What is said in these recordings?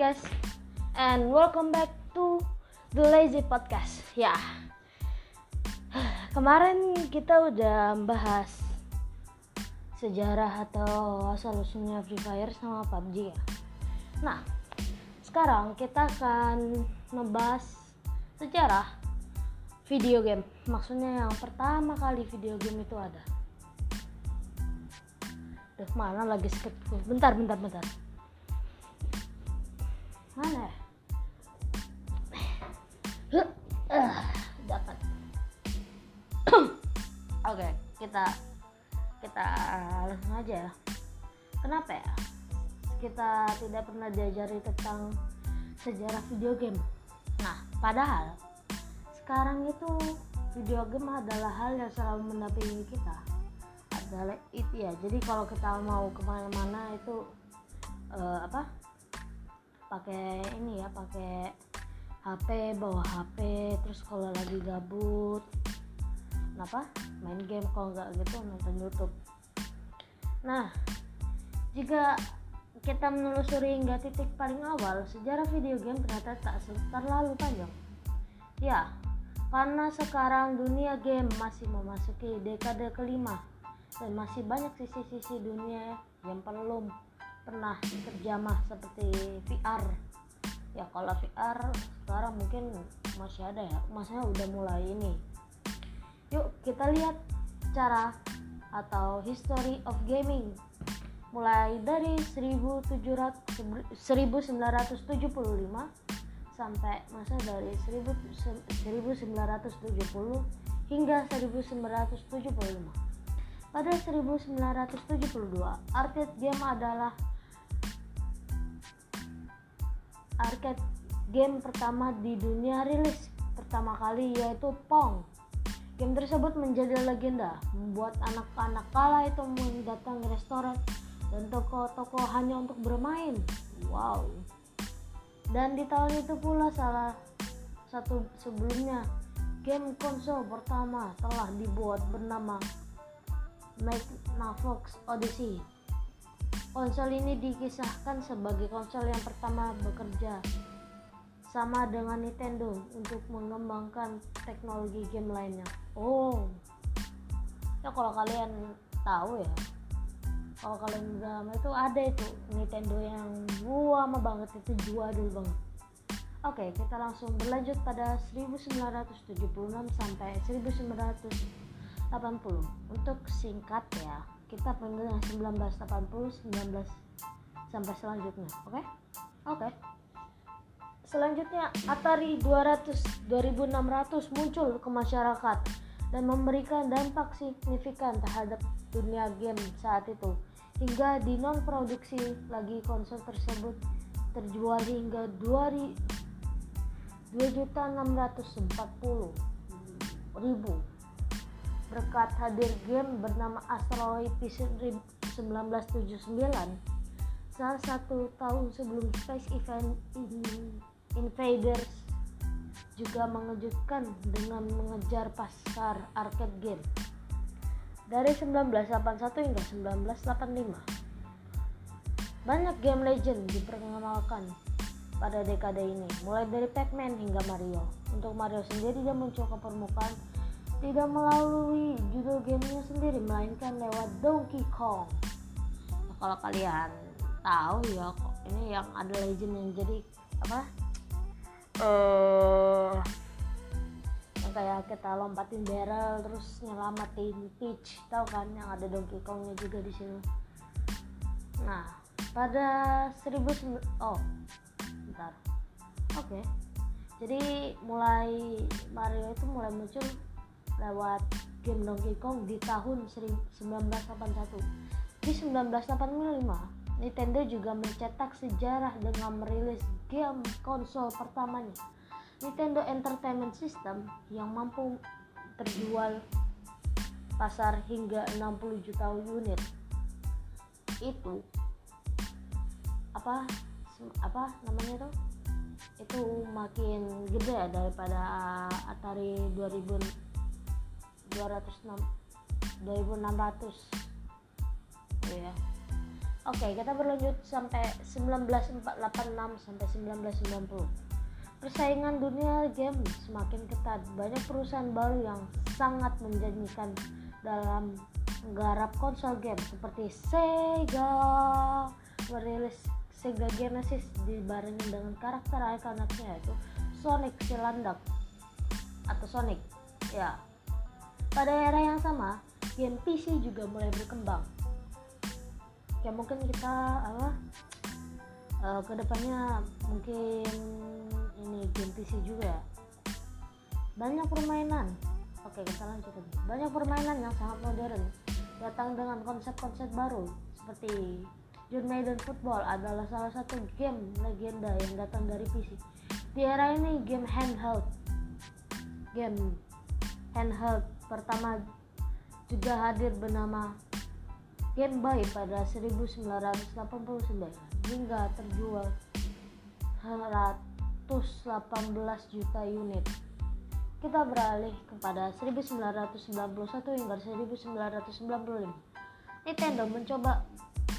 guys, and welcome back to the Lazy Podcast. Ya, kemarin kita udah bahas sejarah atau asal usulnya Free Fire sama PUBG ya. Nah, sekarang kita akan membahas sejarah video game. Maksudnya yang pertama kali video game itu ada. Duh, mana lagi skip? Bentar, bentar, bentar mana ya? Dapat. Oke kita kita langsung aja ya. Kenapa ya? Kita tidak pernah diajari tentang sejarah video game. Nah padahal sekarang itu video game adalah hal yang selalu mendampingi kita. Adalah itu ya. Jadi kalau kita mau ke mana-mana itu uh, apa pakai ini ya pakai HP bawa HP terus kalau lagi gabut kenapa? Main game kalau nggak gitu nonton YouTube. Nah jika kita menelusuri hingga titik paling awal sejarah video game ternyata tak terlalu panjang. Ya karena sekarang dunia game masih memasuki dekade kelima dan masih banyak sisi-sisi dunia yang belum pernah terjamah seperti VR ya kalau VR sekarang mungkin masih ada ya. Masanya udah mulai ini. Yuk kita lihat cara atau history of gaming. Mulai dari 1700, 1975 sampai masa dari 1970 hingga 1975 pada 1972 arcade game adalah arcade game pertama di dunia rilis pertama kali yaitu Pong. Game tersebut menjadi legenda, membuat anak-anak kala itu mendatangi restoran dan toko-toko hanya untuk bermain. Wow. Dan di tahun itu pula salah satu sebelumnya game konsol pertama telah dibuat bernama Magnavox Odyssey Konsol ini dikisahkan sebagai konsol yang pertama bekerja sama dengan Nintendo untuk mengembangkan teknologi game lainnya. Oh, ya kalau kalian tahu ya, kalau kalian udah itu ada itu Nintendo yang lama banget itu dulu banget. Oke, kita langsung berlanjut pada 1976 sampai 1980. Untuk singkat ya, kita pengen 1980 19 sampai selanjutnya oke okay? oke okay. selanjutnya Atari 200 2600 muncul ke masyarakat dan memberikan dampak signifikan terhadap dunia game saat itu hingga di non produksi lagi konsol tersebut terjual hingga 2 2.640 ribu berkat hadir game bernama Asteroid Peace 1979 salah satu tahun sebelum Space Event Invaders juga mengejutkan dengan mengejar pasar arcade game. Dari 1981 hingga 1985 banyak game legend diperkenalkan pada dekade ini. Mulai dari Pac-Man hingga Mario. Untuk Mario sendiri dia muncul ke permukaan tidak melalui judul gamenya sendiri melainkan lewat Donkey Kong. Nah, kalau kalian tahu ya kok ini yang ada legend yang jadi apa? Uh, yang kayak kita lompatin barrel terus nyelamatin Peach tahu kan yang ada Donkey Kongnya juga di sini. Nah pada 1000 oh bentar. Oke. Okay. jadi mulai Mario itu mulai muncul lewat game Donkey Kong di tahun 1981. Di 1985, Nintendo juga mencetak sejarah dengan merilis game konsol pertamanya, Nintendo Entertainment System yang mampu terjual pasar hingga 60 juta unit. Itu apa apa namanya tuh? Itu makin gede daripada Atari 2000 2600 ya Oke, kita berlanjut sampai 1986 sampai 1990. Persaingan dunia game semakin ketat. Banyak perusahaan baru yang sangat menjanjikan dalam menggarap konsol game seperti Sega merilis Sega Genesis dibarengi dengan karakter ikoniknya yaitu Sonic Silandak atau Sonic. Ya. Pada era yang sama, game PC juga mulai berkembang. Ya mungkin kita apa uh, ke depannya mungkin ini game PC juga ya. Banyak permainan. Oke kita lanjut lagi. Banyak permainan yang sangat modern datang dengan konsep-konsep baru. Seperti John Maiden Football adalah salah satu game legenda yang datang dari PC di era ini game handheld. Game handheld pertama juga hadir bernama Game Boy pada 1989 hingga terjual 118 juta unit. Kita beralih kepada 1991 hingga 1995. Nintendo mencoba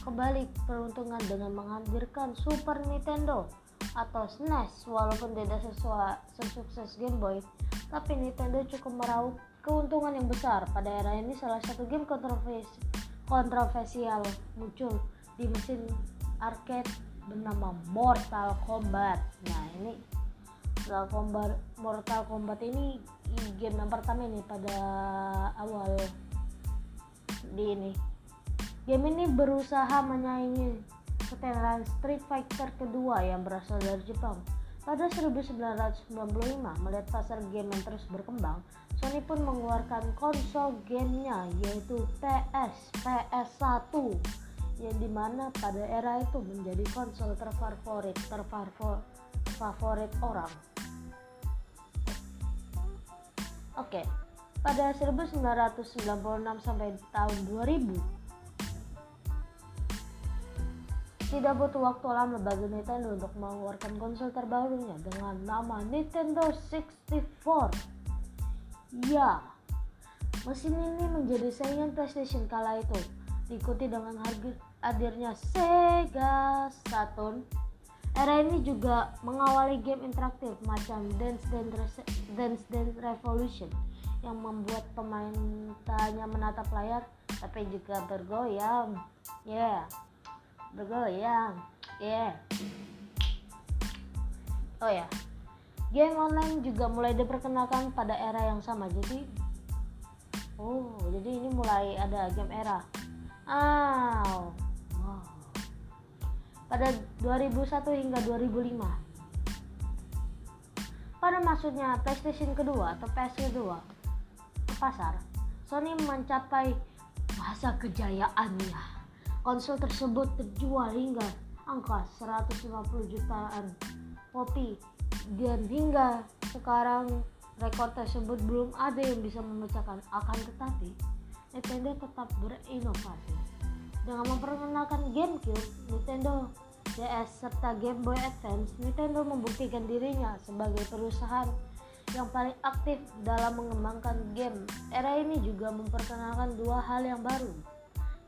kembali peruntungan dengan menghadirkan Super Nintendo atau SNES walaupun tidak sesuai sesukses Game Boy tapi Nintendo cukup meraup keuntungan yang besar pada era ini salah satu game kontroversi kontroversial muncul di mesin arcade bernama Mortal Kombat. Nah ini Mortal Kombat, Mortal Kombat ini game yang pertama ini pada awal di ini. Game ini berusaha menyaingi ketenaran Street Fighter kedua yang berasal dari Jepang. Pada 1995, melihat pasar game yang terus berkembang, Sony pun mengeluarkan konsol gamenya yaitu PS PS1 yang di mana pada era itu menjadi konsol terfavorit terfavorit orang. Oke, pada 1996 sampai tahun 2000 tidak butuh waktu lama bagi Nintendo untuk mengeluarkan konsol terbarunya dengan nama Nintendo 64 Ya, mesin ini menjadi saingan PlayStation kala itu, diikuti dengan harga hadirnya Sega Saturn. Era ini juga mengawali game interaktif macam Dance Dance, Dance Dance Revolution yang membuat pemain tanya menatap layar tapi juga bergoyang. Ya, yeah. Bergoyang. Ya. Yeah. Oh ya, yeah game online juga mulai diperkenalkan pada era yang sama jadi oh jadi ini mulai ada game era ah wow. pada 2001 hingga 2005 pada maksudnya PlayStation kedua atau PS kedua ke pasar Sony mencapai masa kejayaannya konsol tersebut terjual hingga angka 150 jutaan kopi. Dan hingga sekarang rekor tersebut belum ada yang bisa memecahkan. Akan tetapi Nintendo tetap berinovasi. Dengan memperkenalkan GameCube, Nintendo DS serta Game Boy Advance, Nintendo membuktikan dirinya sebagai perusahaan yang paling aktif dalam mengembangkan game. Era ini juga memperkenalkan dua hal yang baru,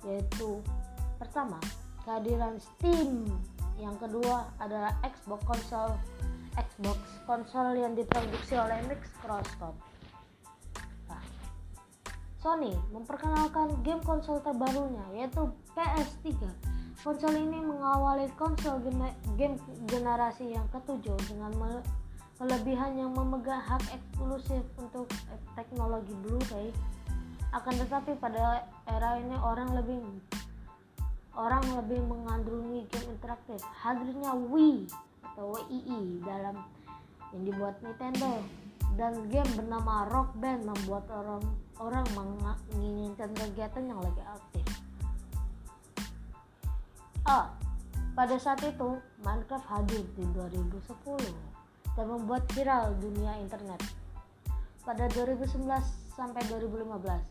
yaitu pertama, kehadiran Steam, yang kedua adalah Xbox Console Xbox konsol yang diproduksi oleh Microsoft. Nah, Sony memperkenalkan game konsol terbarunya yaitu PS3. Konsol ini mengawali konsol game, generasi yang ketujuh dengan kelebihan yang memegang hak eksklusif untuk teknologi Blu-ray. Akan tetapi pada era ini orang lebih orang lebih mengandungi game interaktif. Hadirnya Wii atau WII dalam yang dibuat Nintendo dan game bernama Rock Band membuat orang orang menginginkan kegiatan yang lagi aktif. Ah, pada saat itu Minecraft hadir di 2010 dan membuat viral dunia internet. Pada 2011 sampai 2015,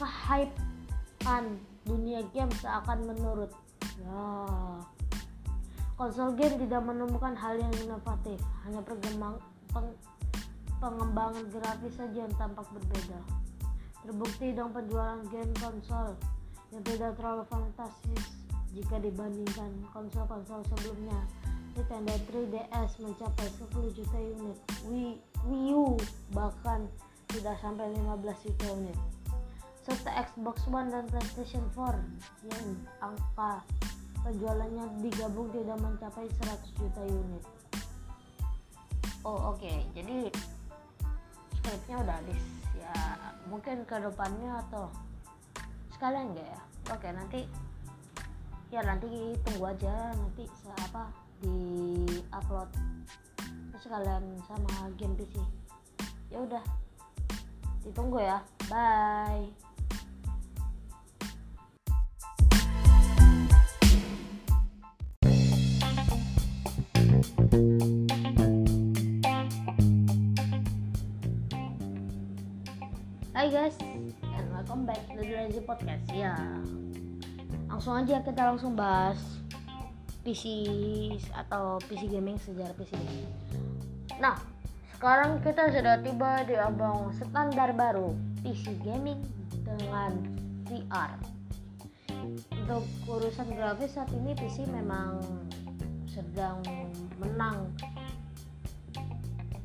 kehypean dunia game seakan menurut. Ya, Konsol game tidak menemukan hal yang inovatif, hanya perkembang, peng, pengembangan grafis saja yang tampak berbeda. Terbukti dengan penjualan game konsol yang tidak terlalu fantastis jika dibandingkan konsol-konsol sebelumnya. Nintendo 3DS mencapai 10 juta unit, Wii, Wii U bahkan tidak sampai 15 juta unit. Serta Xbox One dan PlayStation 4 yang angka penjualannya digabung tidak mencapai 100 juta unit. Oh oke, okay. jadi skripnya udah habis. Ya mungkin ke depannya atau sekalian enggak ya? Oke okay, nanti ya nanti tunggu aja. Nanti apa di upload terus kalian sama game PC ya udah ditunggu ya. Bye Hai guys, and welcome back to the Lazy Podcast ya. Langsung aja kita langsung bahas PC atau PC gaming sejarah PC gaming. Nah, sekarang kita sudah tiba di abang standar baru PC gaming dengan VR. Untuk urusan grafis saat ini PC memang sedang menang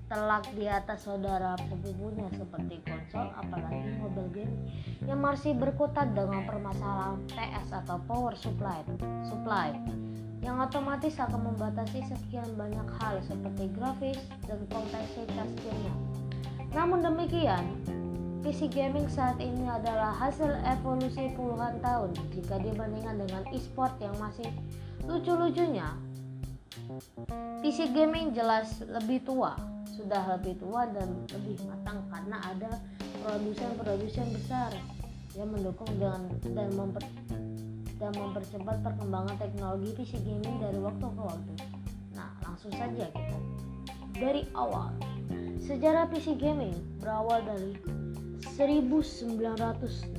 telak di atas saudara sepupunya seperti konsol apalagi mobile game yang masih berkutat dengan permasalahan PS atau power supply supply yang otomatis akan membatasi sekian banyak hal seperti grafis dan kompleksitas gamenya. Namun demikian, PC gaming saat ini adalah hasil evolusi puluhan tahun jika dibandingkan dengan e-sport yang masih lucu-lucunya. PC gaming jelas lebih tua, sudah lebih tua dan lebih matang karena ada produsen-produsen besar yang mendukung dengan dan memper, dan mempercepat perkembangan teknologi PC gaming dari waktu ke waktu. Nah, langsung saja kita dari awal. Sejarah PC gaming berawal dari 1961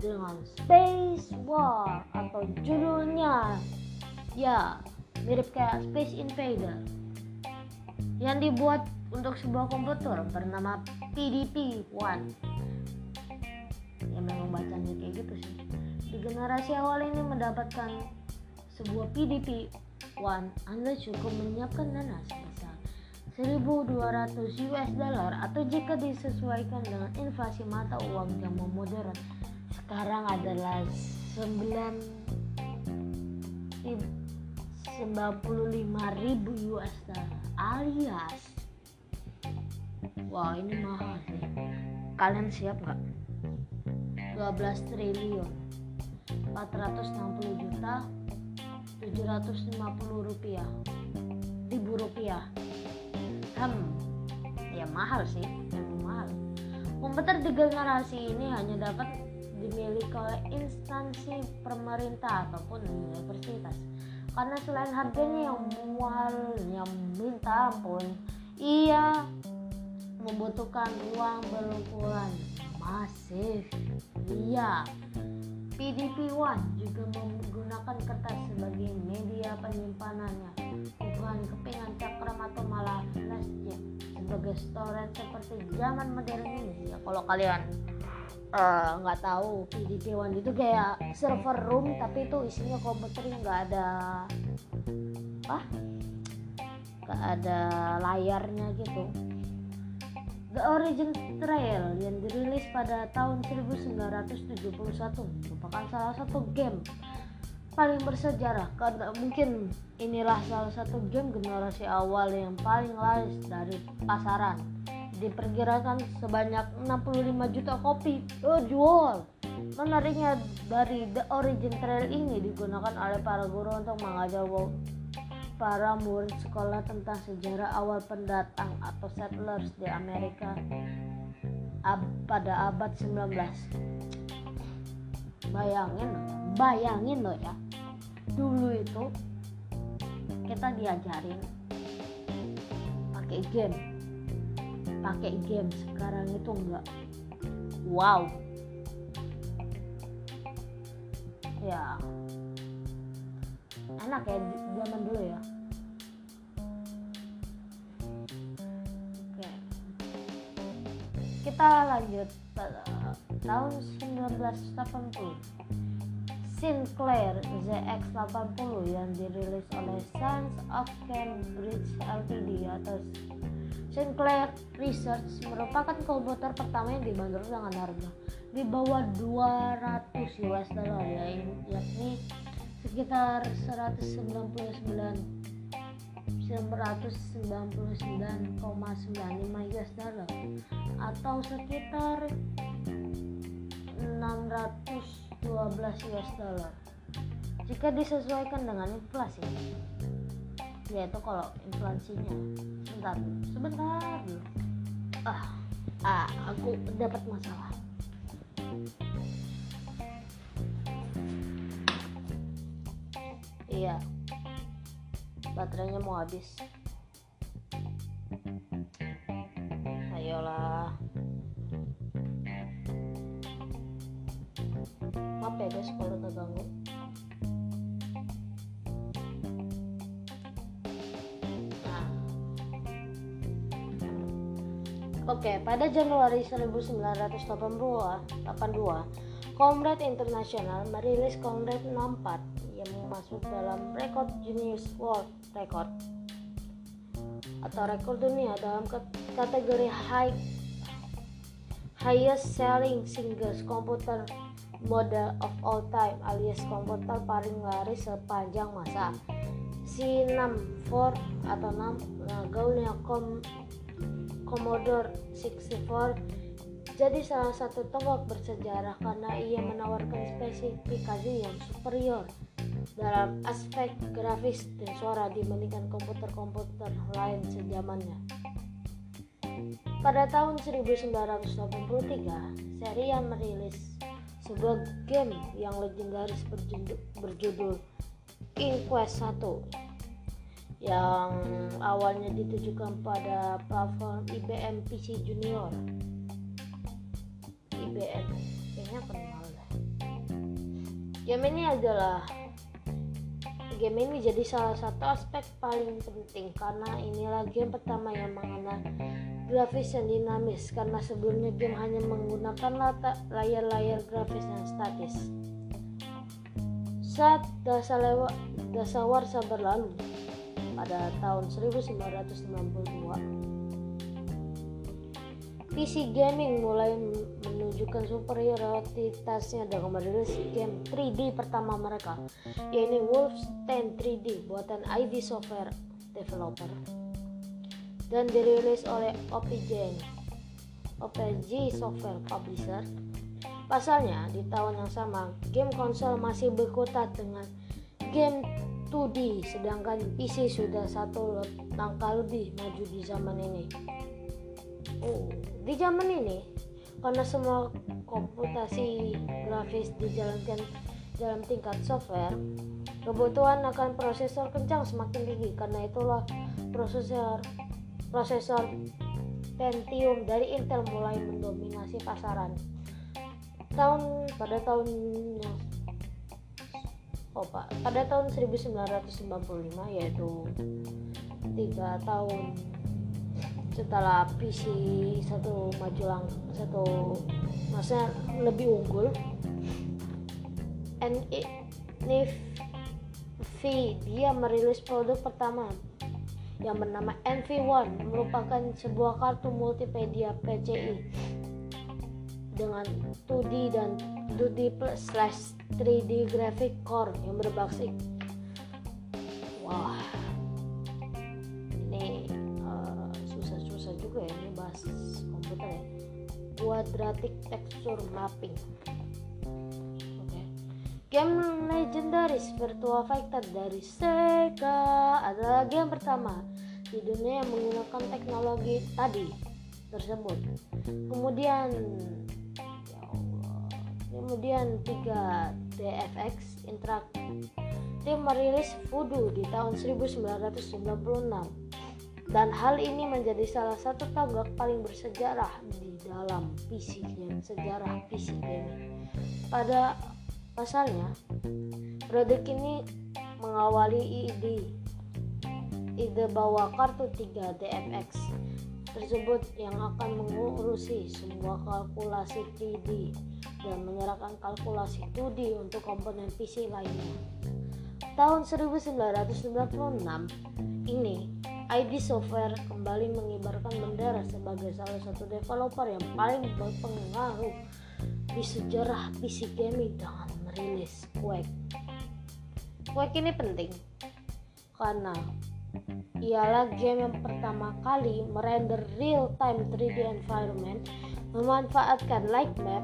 dengan Space War atau judulnya ya mirip kayak Space Invader. Yang dibuat untuk sebuah komputer bernama PDP-1 yang memang bacanya kayak gitu sih. Di generasi awal ini mendapatkan sebuah PDP One, Anda cukup menyiapkan dana sebesar 1200 US dollar atau jika disesuaikan dengan inflasi mata uang yang modern sekarang adalah 9 ribu US dollar alias. Wah ini mahal sih. Kalian siap nggak? 12 triliun. 460 juta 750 rupiah. Ribu rupiah. Hmm ya mahal sih. Memang mahal. Komputer di generasi ini hanya dapat dimiliki oleh instansi pemerintah ataupun universitas karena selain harganya yang mahal yang minta ampun ia membutuhkan uang berukuran masif. Iya PDP-1 juga menggunakan kertas sebagai media penyimpanannya. Bukan kepingan cakram atau malah chip sebagai storage seperti zaman modern ini ya kalau kalian nggak uh, tahu PDP-1 itu kayak server room tapi itu isinya komputer yang nggak ada apa? Nggak ada layarnya gitu. The Origin Trail yang dirilis pada tahun 1971 merupakan salah satu game paling bersejarah. Karena mungkin inilah salah satu game generasi awal yang paling laris dari pasaran diperkirakan sebanyak 65 juta kopi. Terjual menariknya dari The Origin Trail ini digunakan oleh para guru untuk mengajar para murid sekolah tentang sejarah awal pendatang atau settlers di Amerika pada abad 19 bayangin bayangin loh ya. Dulu itu kita diajarin pakai game pakai game sekarang itu enggak. Wow. Ya. Enak ya zaman dulu ya. Oke. Kita lanjut tahun 1980 Sinclair ZX80 yang dirilis oleh Sons of Cambridge Ltd atau Sinclair Research merupakan komputer pertama yang dibanderol dengan harga di bawah 200 US dollar ya, yakni sekitar 199 199,95 US dollar atau sekitar 600 12 US dollar jika disesuaikan dengan inflasi yaitu kalau inflasinya sebentar sebentar. Ah ah aku dapat masalah. Iya baterainya mau habis. Ayolah. Maaf ya guys kalau terganggu oke pada Januari 1982 Comrade International merilis Comrade 64 yang masuk dalam rekod Guinness World Record atau rekor dunia dalam kategori high highest selling singles komputer model of all time alias komputer paling laris sepanjang masa. C64 atau 6 nah, gaulnya Commodore 64 jadi salah satu tombak bersejarah karena ia menawarkan spesifikasi yang superior dalam aspek grafis dan suara dibandingkan komputer-komputer lain sejamannya. Pada tahun 1983, seri yang merilis sebuah game yang legendaris berjudul, berjudul Inquest 1 yang awalnya ditujukan pada platform IBM PC Junior. IBM kayaknya kenal deh. Game ini adalah game ini jadi salah satu aspek paling penting karena inilah game pertama yang mengenal grafis yang dinamis. Karena sebelumnya game hanya menggunakan layar-layar grafis yang statis. Saat dasawarsa berlalu pada tahun 1992, PC gaming mulai menunjukkan superioritasnya dengan merilis game 3D pertama mereka, yaitu Wolfenstein 3D buatan ID Software Developer dan dirilis oleh OPG, OPG Software Publisher. Pasalnya, di tahun yang sama, game konsol masih berkutat dengan game 2D, sedangkan PC sudah satu langkah lebih maju di zaman ini. Oh, di zaman ini, karena semua komputasi grafis dijalankan dalam tingkat software, kebutuhan akan prosesor kencang semakin tinggi. Karena itulah prosesor prosesor Pentium dari Intel mulai mendominasi pasaran. Tahun pada tahun Pak, pada tahun 1995 yaitu tiga tahun setelah PC satu maju lang satu masa lebih unggul NIF dia merilis produk pertama yang bernama NV1 merupakan sebuah kartu multimedia PCI dengan 2D dan 2D plus slash 3D graphic core yang berbasis wah. Ini uh, susah-susah juga ya ini bahas komputer ya. Quadratic texture mapping. Game legendaris Virtua Fighter dari Sega adalah game pertama di dunia yang menggunakan teknologi tadi tersebut. Kemudian kemudian 3 DFX Interactive merilis Voodoo di tahun 1996 dan hal ini menjadi salah satu tonggak paling bersejarah di dalam PC game sejarah PC game. Pada Pasalnya, produk ini mengawali ide ide bahwa kartu 3 DFX tersebut yang akan mengurusi semua kalkulasi 3D dan menyerahkan kalkulasi 2D untuk komponen PC lainnya. Tahun 1996 ini, ID Software kembali mengibarkan bendera sebagai salah satu developer yang paling berpengaruh di sejarah PC gaming dengan merilis Quake. Quake ini penting karena ialah game yang pertama kali merender real-time 3D environment, memanfaatkan light map,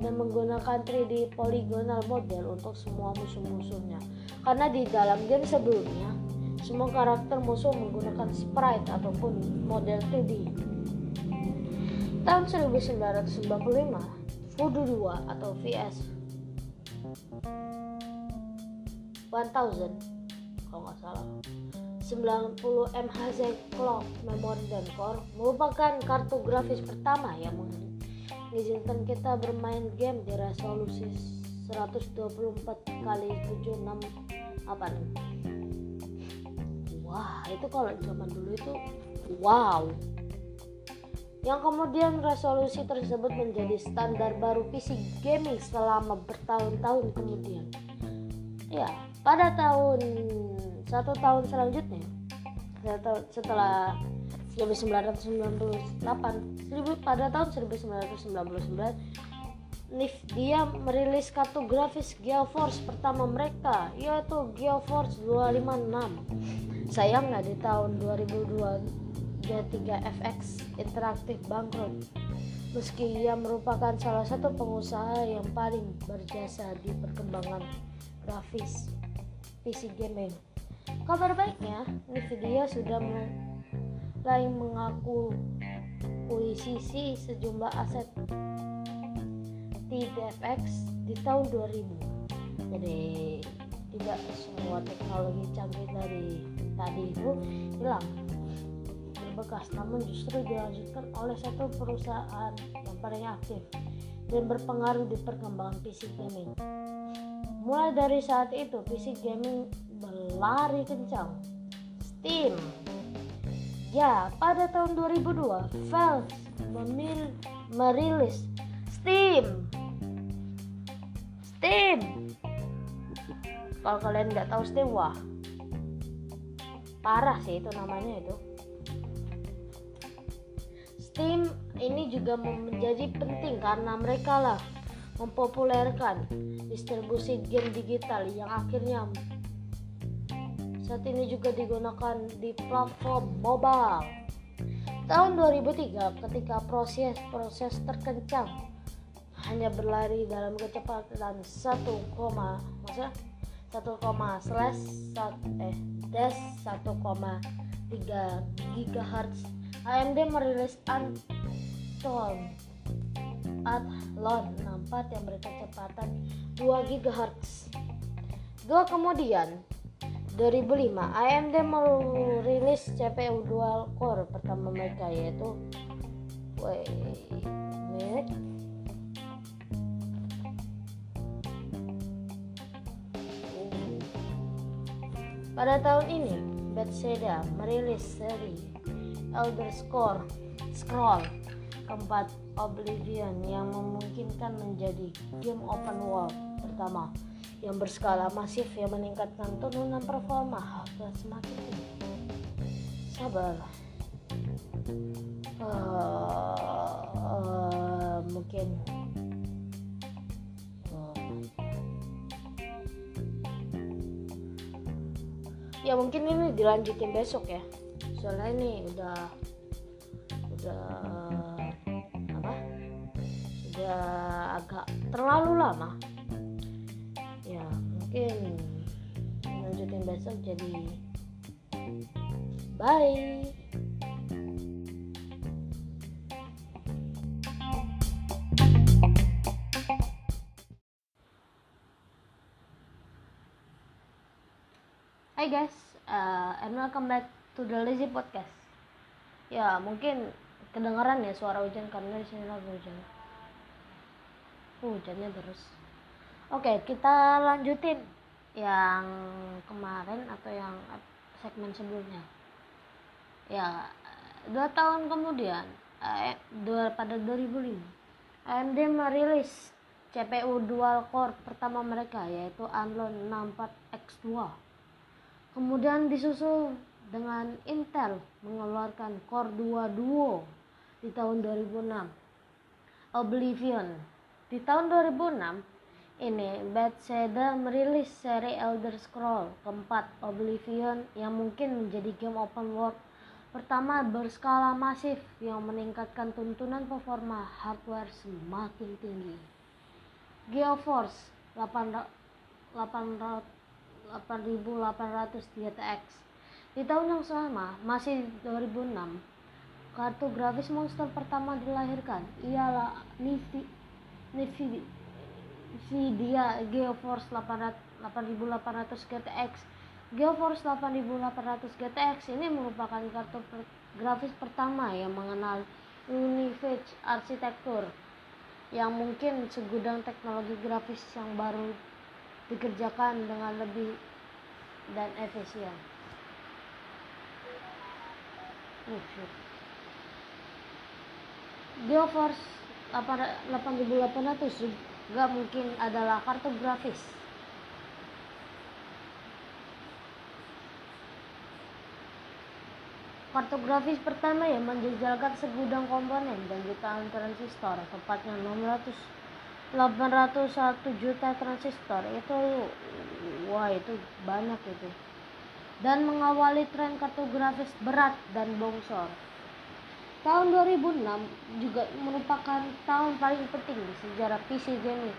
dan menggunakan 3D polygonal model untuk semua musuh-musuhnya. Karena di dalam game sebelumnya, semua karakter musuh menggunakan sprite ataupun model 2D. Tahun 1995, Voodoo 2 atau VS 1000 kalau nggak salah 90 MHz clock memory dan core merupakan kartu grafis pertama yang mengizinkan kita bermain game di resolusi 124 kali 76 apa nih? Wah itu kalau zaman dulu itu wow. Yang kemudian resolusi tersebut menjadi standar baru PC gaming selama bertahun-tahun kemudian. Ya pada tahun satu tahun selanjutnya setelah 1998 pada tahun 1999 dia merilis kartu grafis GeoForce pertama mereka yaitu GeoForce 256 sayangnya di tahun 2002 G3 FX interaktif bangkrut. Meski ia merupakan salah satu pengusaha yang paling berjasa di perkembangan grafis PC gaming. Kabar baiknya, Nvidia sudah mulai mengaku kuisisi sejumlah aset TDFX di tahun 2000. Jadi tidak semua teknologi canggih dari tadi itu hilang berbekas namun justru dilanjutkan oleh satu perusahaan yang paling aktif dan berpengaruh di perkembangan PC gaming. Mulai dari saat itu, PC gaming berlari kencang. Steam. Ya, pada tahun 2002, Valve memil merilis Steam. Steam. Kalau kalian nggak tahu Steam, wah, parah sih itu namanya itu. Steam ini juga menjadi penting karena mereka lah mempopulerkan distribusi game digital yang akhirnya saat ini juga digunakan di platform mobile. Tahun 2003 ketika proses-proses terkencang hanya berlari dalam kecepatan 1, masa 1, slash eh dash 1,3 GHz AMD merilis Anton Athlon 64 yang berkecepatan 2 GHz. Dua kemudian 2005 AMD merilis CPU dual core pertama mereka yaitu wait Pada tahun ini, Bethesda merilis seri Elder Scroll Scroll keempat Oblivion yang memungkinkan menjadi game open world pertama yang berskala masif yang meningkatkan turunan performa. Harga semakin tinggi. Sabar. Uh, uh, mungkin. Ya mungkin ini dilanjutin besok ya. Soalnya ini udah udah apa? Sudah agak terlalu lama mungkin lanjutin besok jadi bye Hai guys, uh, and welcome back to the Lazy Podcast. Ya mungkin kedengaran ya suara hujan karena di sini lagi hujan. Hujannya terus. Oke, kita lanjutin yang kemarin atau yang segmen sebelumnya. Ya, dua tahun kemudian, eh, dua, pada 2005, AMD merilis CPU dual core pertama mereka yaitu Athlon 64X2. Kemudian disusul dengan Intel mengeluarkan Core 2 Duo di tahun 2006. Oblivion di tahun 2006 ini Bethesda merilis seri Elder Scroll keempat Oblivion yang mungkin menjadi game open world pertama berskala masif yang meningkatkan tuntunan performa hardware semakin tinggi. GeoForce 8800 GTX. Di tahun yang sama, masih 2006, kartu grafis monster pertama dilahirkan ialah Nvidia GeoForce 8800 GTX. GeoForce 8800 GTX ini merupakan kartu grafis pertama yang mengenal Unified arsitektur yang mungkin segudang teknologi grafis yang baru dikerjakan dengan lebih dan efisien. Oh, GeoForce 8800 juga mungkin adalah kartu grafis. Pertama yang menjejalkan segudang komponen dan jutaan transistor, tepatnya 600 801 juta transistor. Itu wah itu banyak itu. Dan mengawali tren kartografis berat dan bongsor tahun 2006 juga merupakan tahun paling penting di sejarah PC gaming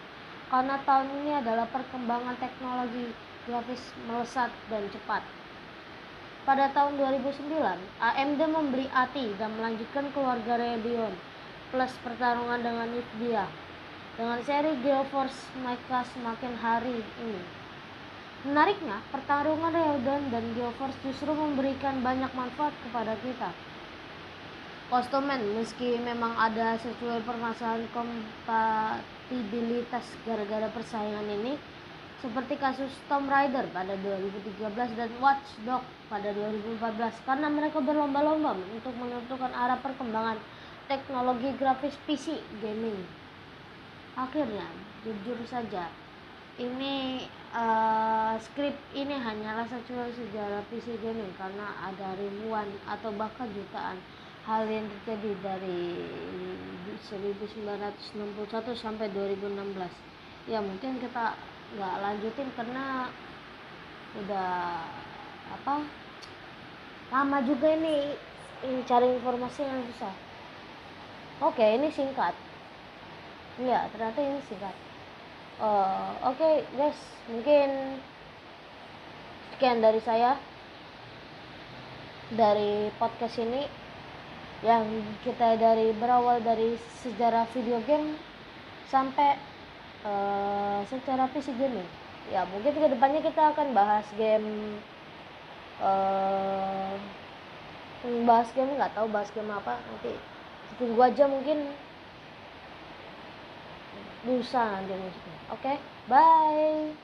karena tahun ini adalah perkembangan teknologi grafis melesat dan cepat pada tahun 2009, AMD membeli ATI dan melanjutkan keluarga Radeon plus pertarungan dengan Nvidia dengan seri GeoForce mereka semakin hari ini. Menariknya, pertarungan Radeon dan GeoForce justru memberikan banyak manfaat kepada kita. Konsumen, meski memang ada sesuai permasalahan kompatibilitas gara-gara persaingan ini, seperti kasus Tomb Raider pada 2013 dan Watch Dogs pada 2014 karena mereka berlomba-lomba untuk menentukan arah perkembangan teknologi grafis PC gaming. Akhirnya, jujur saja, ini uh, skrip ini hanyalah sesuai sejarah PC gaming karena ada ribuan atau bahkan jutaan hal yang terjadi dari 1961 sampai 2016. Ya mungkin kita nggak lanjutin karena udah apa lama juga ini, ini cari informasi yang susah. Oke ini singkat. Iya ternyata ini singkat. Uh, oke okay, guys mungkin sekian dari saya dari podcast ini yang kita dari berawal dari sejarah video game sampai uh, secara PC gaming. Ya mungkin ke depannya kita akan bahas game uh, bahas game nggak tahu bahas game apa nanti tunggu aja mungkin. Lusa nanti oke okay, bye